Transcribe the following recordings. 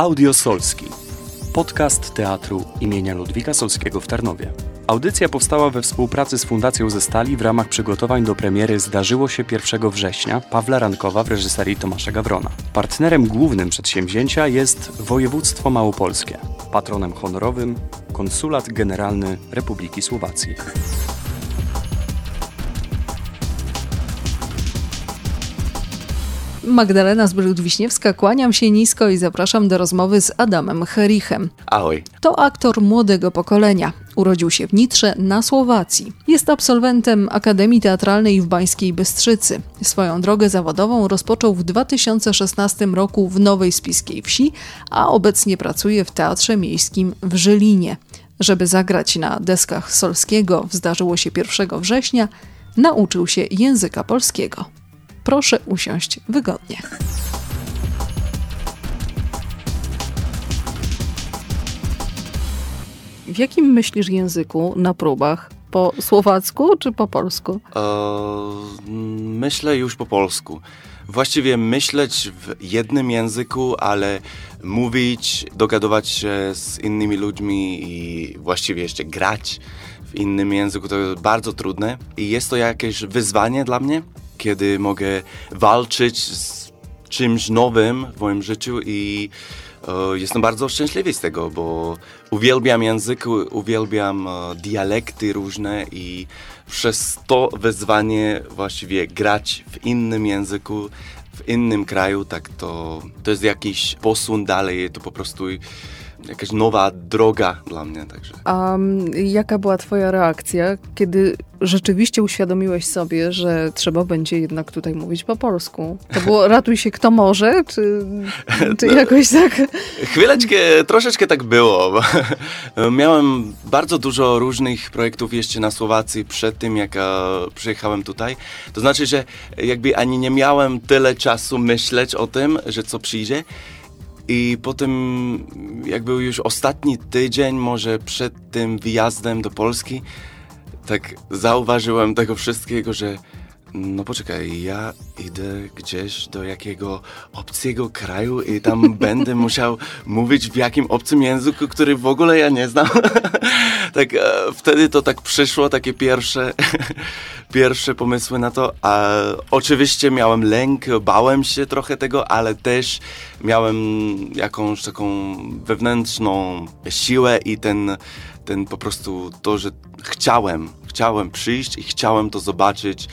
Audio Solski. Podcast teatru imienia Ludwika Solskiego w Tarnowie. Audycja powstała we współpracy z Fundacją ze Stali w ramach przygotowań do premiery Zdarzyło się 1 września Pawła Rankowa w reżyserii Tomasza Gawrona. Partnerem głównym przedsięwzięcia jest województwo małopolskie. Patronem honorowym Konsulat Generalny Republiki Słowacji. Magdalena Zbryt-Wiśniewska, kłaniam się nisko i zapraszam do rozmowy z Adamem Herichem. Ahoj. To aktor młodego pokolenia. Urodził się w Nitrze na Słowacji. Jest absolwentem Akademii Teatralnej w Bańskiej Bystrzycy. Swoją drogę zawodową rozpoczął w 2016 roku w Nowej Spiskiej Wsi, a obecnie pracuje w Teatrze Miejskim w Żylinie. Żeby zagrać na deskach Solskiego, zdarzyło się 1 września, nauczył się języka polskiego. Proszę usiąść wygodnie. W jakim myślisz języku na próbach? Po słowacku czy po polsku? E, myślę już po polsku. Właściwie myśleć w jednym języku, ale mówić, dogadywać się z innymi ludźmi i właściwie jeszcze grać w innym języku to jest bardzo trudne. I jest to jakieś wyzwanie dla mnie, kiedy mogę walczyć z czymś nowym w moim życiu i e, jestem bardzo szczęśliwy z tego, bo uwielbiam język, uwielbiam e, dialekty różne i przez to wyzwanie właściwie grać w innym języku, w innym kraju, tak to, to jest jakiś posun dalej, to po prostu jakaś nowa droga dla mnie. Także. A jaka była Twoja reakcja, kiedy rzeczywiście uświadomiłeś sobie, że trzeba będzie jednak tutaj mówić po polsku? To było ratuj się kto może, czy, czy no, jakoś tak? Chwileczkę, troszeczkę tak było. Miałem bardzo dużo różnych projektów jeszcze na Słowacji przed tym, jak przyjechałem tutaj. To znaczy, że jakby ani nie miałem tyle czasu myśleć o tym, że co przyjdzie. I potem, jak był już ostatni tydzień, może przed tym wyjazdem do Polski, tak zauważyłem tego wszystkiego, że no poczekaj, ja idę gdzieś do jakiego obcego kraju i tam będę musiał mówić w jakim obcym języku, który w ogóle ja nie znam. tak e, wtedy to tak przyszło, takie pierwsze, pierwsze pomysły na to. A oczywiście miałem lęk, bałem się trochę tego, ale też miałem jakąś taką wewnętrzną siłę i ten, ten po prostu to, że chciałem, chciałem przyjść i chciałem to zobaczyć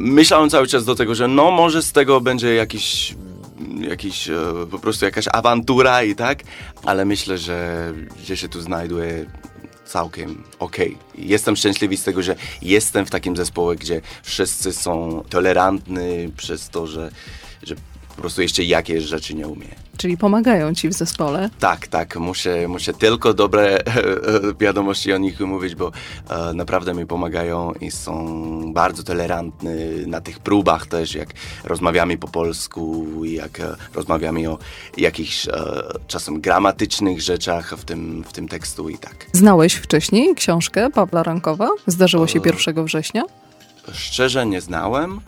myślałem cały czas do tego, że no może z tego będzie jakiś jakiś, e, po prostu jakaś awantura i tak, ale myślę, że, że się tu znajduję całkiem okej. Okay. Jestem szczęśliwy z tego, że jestem w takim zespole, gdzie wszyscy są tolerantni przez to, że, po prostu jeszcze jakieś rzeczy nie umie. Czyli pomagają ci w zespole? Tak, tak. Muszę, muszę tylko dobre wiadomości o nich mówić, bo e, naprawdę mi pomagają i są bardzo tolerantni na tych próbach też, jak rozmawiamy po polsku, jak e, rozmawiamy o jakichś e, czasem gramatycznych rzeczach w tym, w tym tekstu i tak. Znałeś wcześniej książkę Pawła Rankowa? Zdarzyło się 1 e, września? Szczerze nie znałem,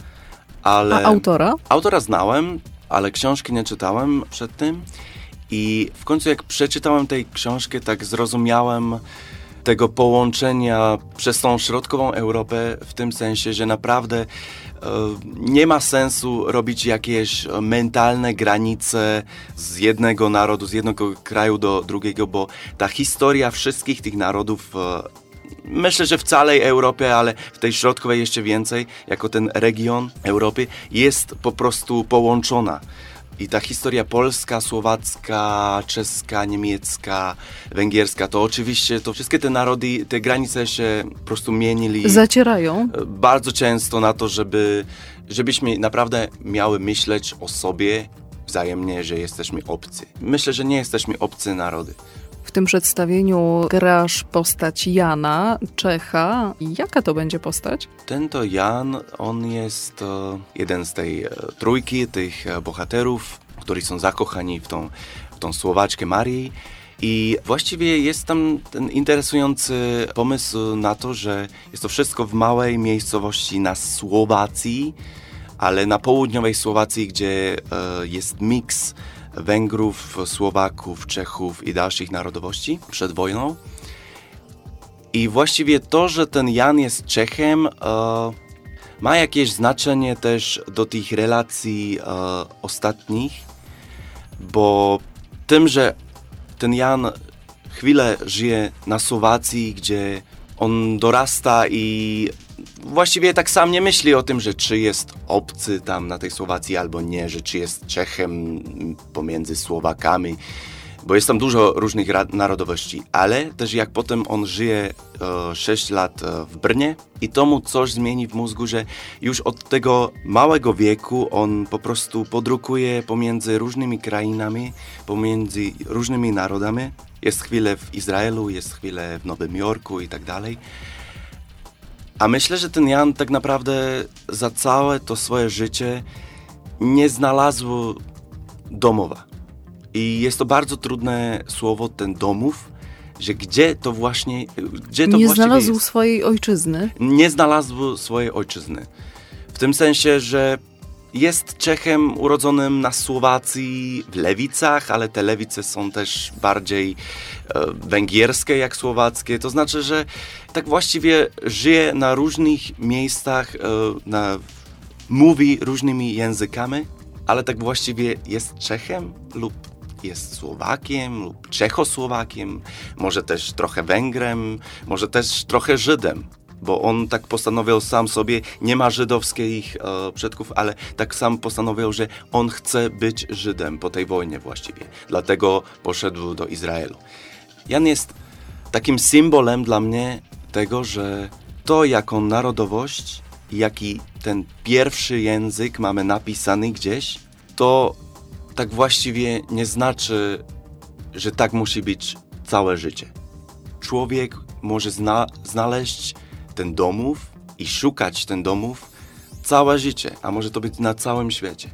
ale... A autora? Autora znałem, ale książki nie czytałem przed tym. I w końcu jak przeczytałem tej książkę, tak zrozumiałem tego połączenia przez tą środkową Europę w tym sensie, że naprawdę e, nie ma sensu robić jakieś mentalne granice z jednego narodu, z jednego kraju do drugiego, bo ta historia wszystkich tych narodów e, myślę, że w całej Europie, ale w tej środkowej jeszcze więcej, jako ten region Europy, jest po prostu połączona. I ta historia polska, słowacka, czeska, niemiecka, węgierska, to oczywiście to wszystkie te narody, te granice się po prostu mienili. Zacierają. Bardzo często na to, żeby, żebyśmy naprawdę miały myśleć o sobie wzajemnie, że jesteśmy obcy. Myślę, że nie jesteśmy obcy narody. W tym przedstawieniu grasz postać Jana, Czecha. Jaka to będzie postać? Ten to Jan, on jest e, jeden z tej e, trójki tych e, bohaterów, którzy są zakochani w tą, w tą Słowaczkę Marii. I właściwie jest tam ten interesujący pomysł na to, że jest to wszystko w małej miejscowości na Słowacji, ale na południowej Słowacji, gdzie e, jest miks Węgrów, Słowaków, Czechów i dalszych narodowości przed wojną. I właściwie to, że ten Jan jest Czechem, e, ma jakieś znaczenie też do tych relacji e, ostatnich, bo tym, że ten Jan chwilę żyje na Słowacji, gdzie on dorasta i właściwie tak sam nie myśli o tym, że czy jest obcy tam na tej Słowacji albo nie, że czy jest Czechem pomiędzy Słowakami, bo jest tam dużo różnych narodowości, ale też jak potem on żyje e, 6 lat e, w Brnie i to mu coś zmieni w mózgu, że już od tego małego wieku on po prostu podrukuje pomiędzy różnymi krainami, pomiędzy różnymi narodami. Jest chwilę w Izraelu, jest chwilę w Nowym Jorku i tak dalej. A myślę, że ten Jan tak naprawdę za całe to swoje życie nie znalazł domowa. I jest to bardzo trudne słowo, ten domów, że gdzie to właśnie. Gdzie to nie znalazł jest? swojej ojczyzny. Nie znalazł swojej ojczyzny. W tym sensie, że jest Czechem urodzonym na Słowacji w Lewicach, ale te Lewice są też bardziej e, węgierskie jak słowackie. To znaczy, że tak właściwie żyje na różnych miejscach, e, na, mówi różnymi językami, ale tak właściwie jest Czechem lub jest Słowakiem lub Czechosłowakiem, może też trochę Węgrem, może też trochę Żydem bo on tak postanowił sam sobie, nie ma żydowskich e, przodków, ale tak sam postanowił, że on chce być Żydem po tej wojnie właściwie. Dlatego poszedł do Izraelu. Jan jest takim symbolem dla mnie tego, że to jaką narodowość, jaki ten pierwszy język mamy napisany gdzieś, to tak właściwie nie znaczy, że tak musi być całe życie. Człowiek może zna znaleźć ten domów i szukać ten domów całe życie, a może to być na całym świecie.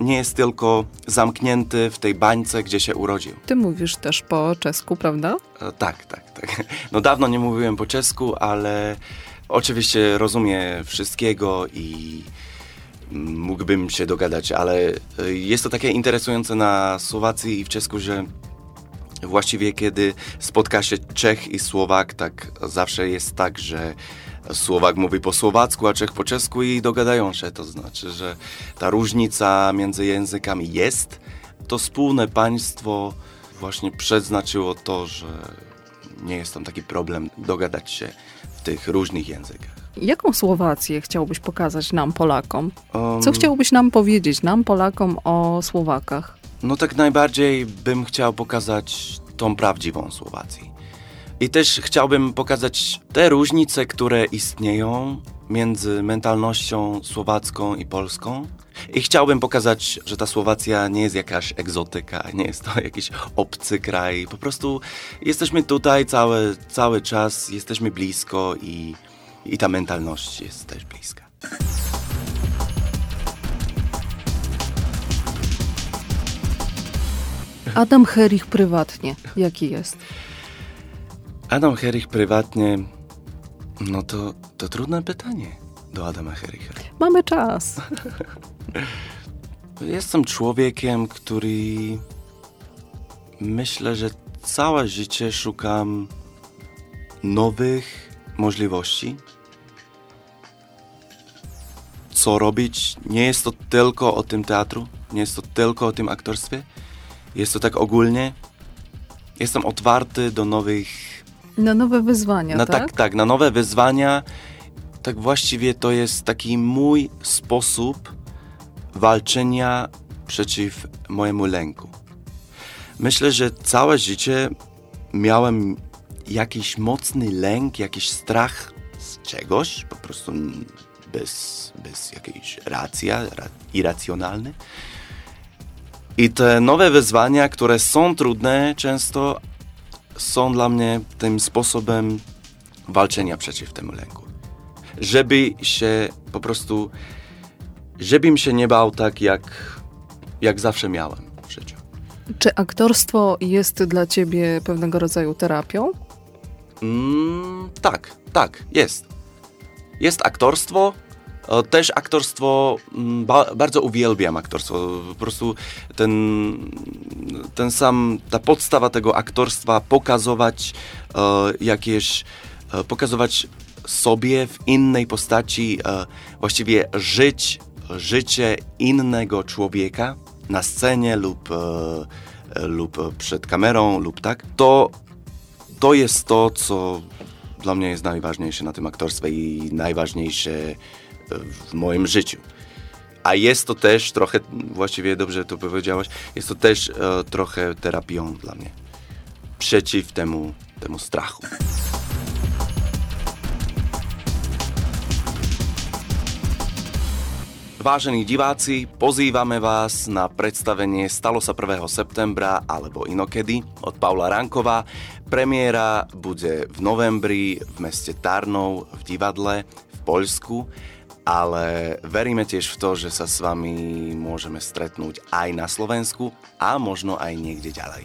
Nie jest tylko zamknięty w tej bańce, gdzie się urodził. Ty mówisz też po czesku, prawda? E, tak, tak, tak. No dawno nie mówiłem po czesku, ale oczywiście rozumiem wszystkiego i mógłbym się dogadać, ale e, jest to takie interesujące na Słowacji i w czesku, że właściwie kiedy spotka się Czech i Słowak, tak zawsze jest tak, że Słowak mówi po słowacku, a Czech po czesku i dogadają się. To znaczy, że ta różnica między językami jest. To wspólne państwo właśnie przeznaczyło to, że nie jest tam taki problem dogadać się w tych różnych językach. Jaką Słowację chciałbyś pokazać nam, Polakom? Co chciałbyś nam powiedzieć, nam, Polakom, o Słowakach? No tak najbardziej bym chciał pokazać tą prawdziwą Słowację. I też chciałbym pokazać te różnice, które istnieją między mentalnością słowacką i polską. I chciałbym pokazać, że ta Słowacja nie jest jakaś egzotyka, nie jest to jakiś obcy kraj. Po prostu jesteśmy tutaj cały, cały czas, jesteśmy blisko i, i ta mentalność jest też bliska. Adam Herich prywatnie, jaki jest? Adam Herich prywatnie, no to, to trudne pytanie do Adama Hericha. Mamy czas. Jestem człowiekiem, który myślę, że całe życie szukam nowych możliwości. Co robić? Nie jest to tylko o tym teatru, nie jest to tylko o tym aktorstwie. Jest to tak ogólnie. Jestem otwarty do nowych. Na nowe wyzwania, na, tak? tak? Tak, na nowe wyzwania. Tak właściwie to jest taki mój sposób walczenia przeciw mojemu lęku. Myślę, że całe życie miałem jakiś mocny lęk, jakiś strach z czegoś, po prostu bez, bez jakiejś racja, irracjonalny. I te nowe wyzwania, które są trudne, często są dla mnie tym sposobem walczenia przeciw temu lęku. Żeby się po prostu, żebym się nie bał tak, jak, jak zawsze miałem w życiu. Czy aktorstwo jest dla ciebie pewnego rodzaju terapią? Mm, tak, tak, jest. Jest aktorstwo, Też aktorstwo, mm, ba, bardzo uwielbiam aktorstwo. Po prostu ten, ten sam, ta podstawa tego aktorstwa, pokazować e, jakieś, e, pokazować sobie w innej postaci, e, właściwie żyć życie innego człowieka na scenie lub, lub przed kamerą lub tak, to, to jest to, co dla mnie jest najważniejsze na tym aktorstwie i najważniejsze w moim życiu. A jest to też trochę, właściwie dobrze to powiedziałaś, jest to też e, trochę terapią dla mnie. Przeciw temu, temu strachu. Vážení diváci, pozývame vás na predstavenie Stalo sa 1. septembra alebo inokedy od Paula Rankova. Premiéra bude v novembri v meste Tarnov v divadle v Poľsku, ale veríme tiež v to, že sa s vami môžeme stretnúť aj na Slovensku a možno aj niekde ďalej.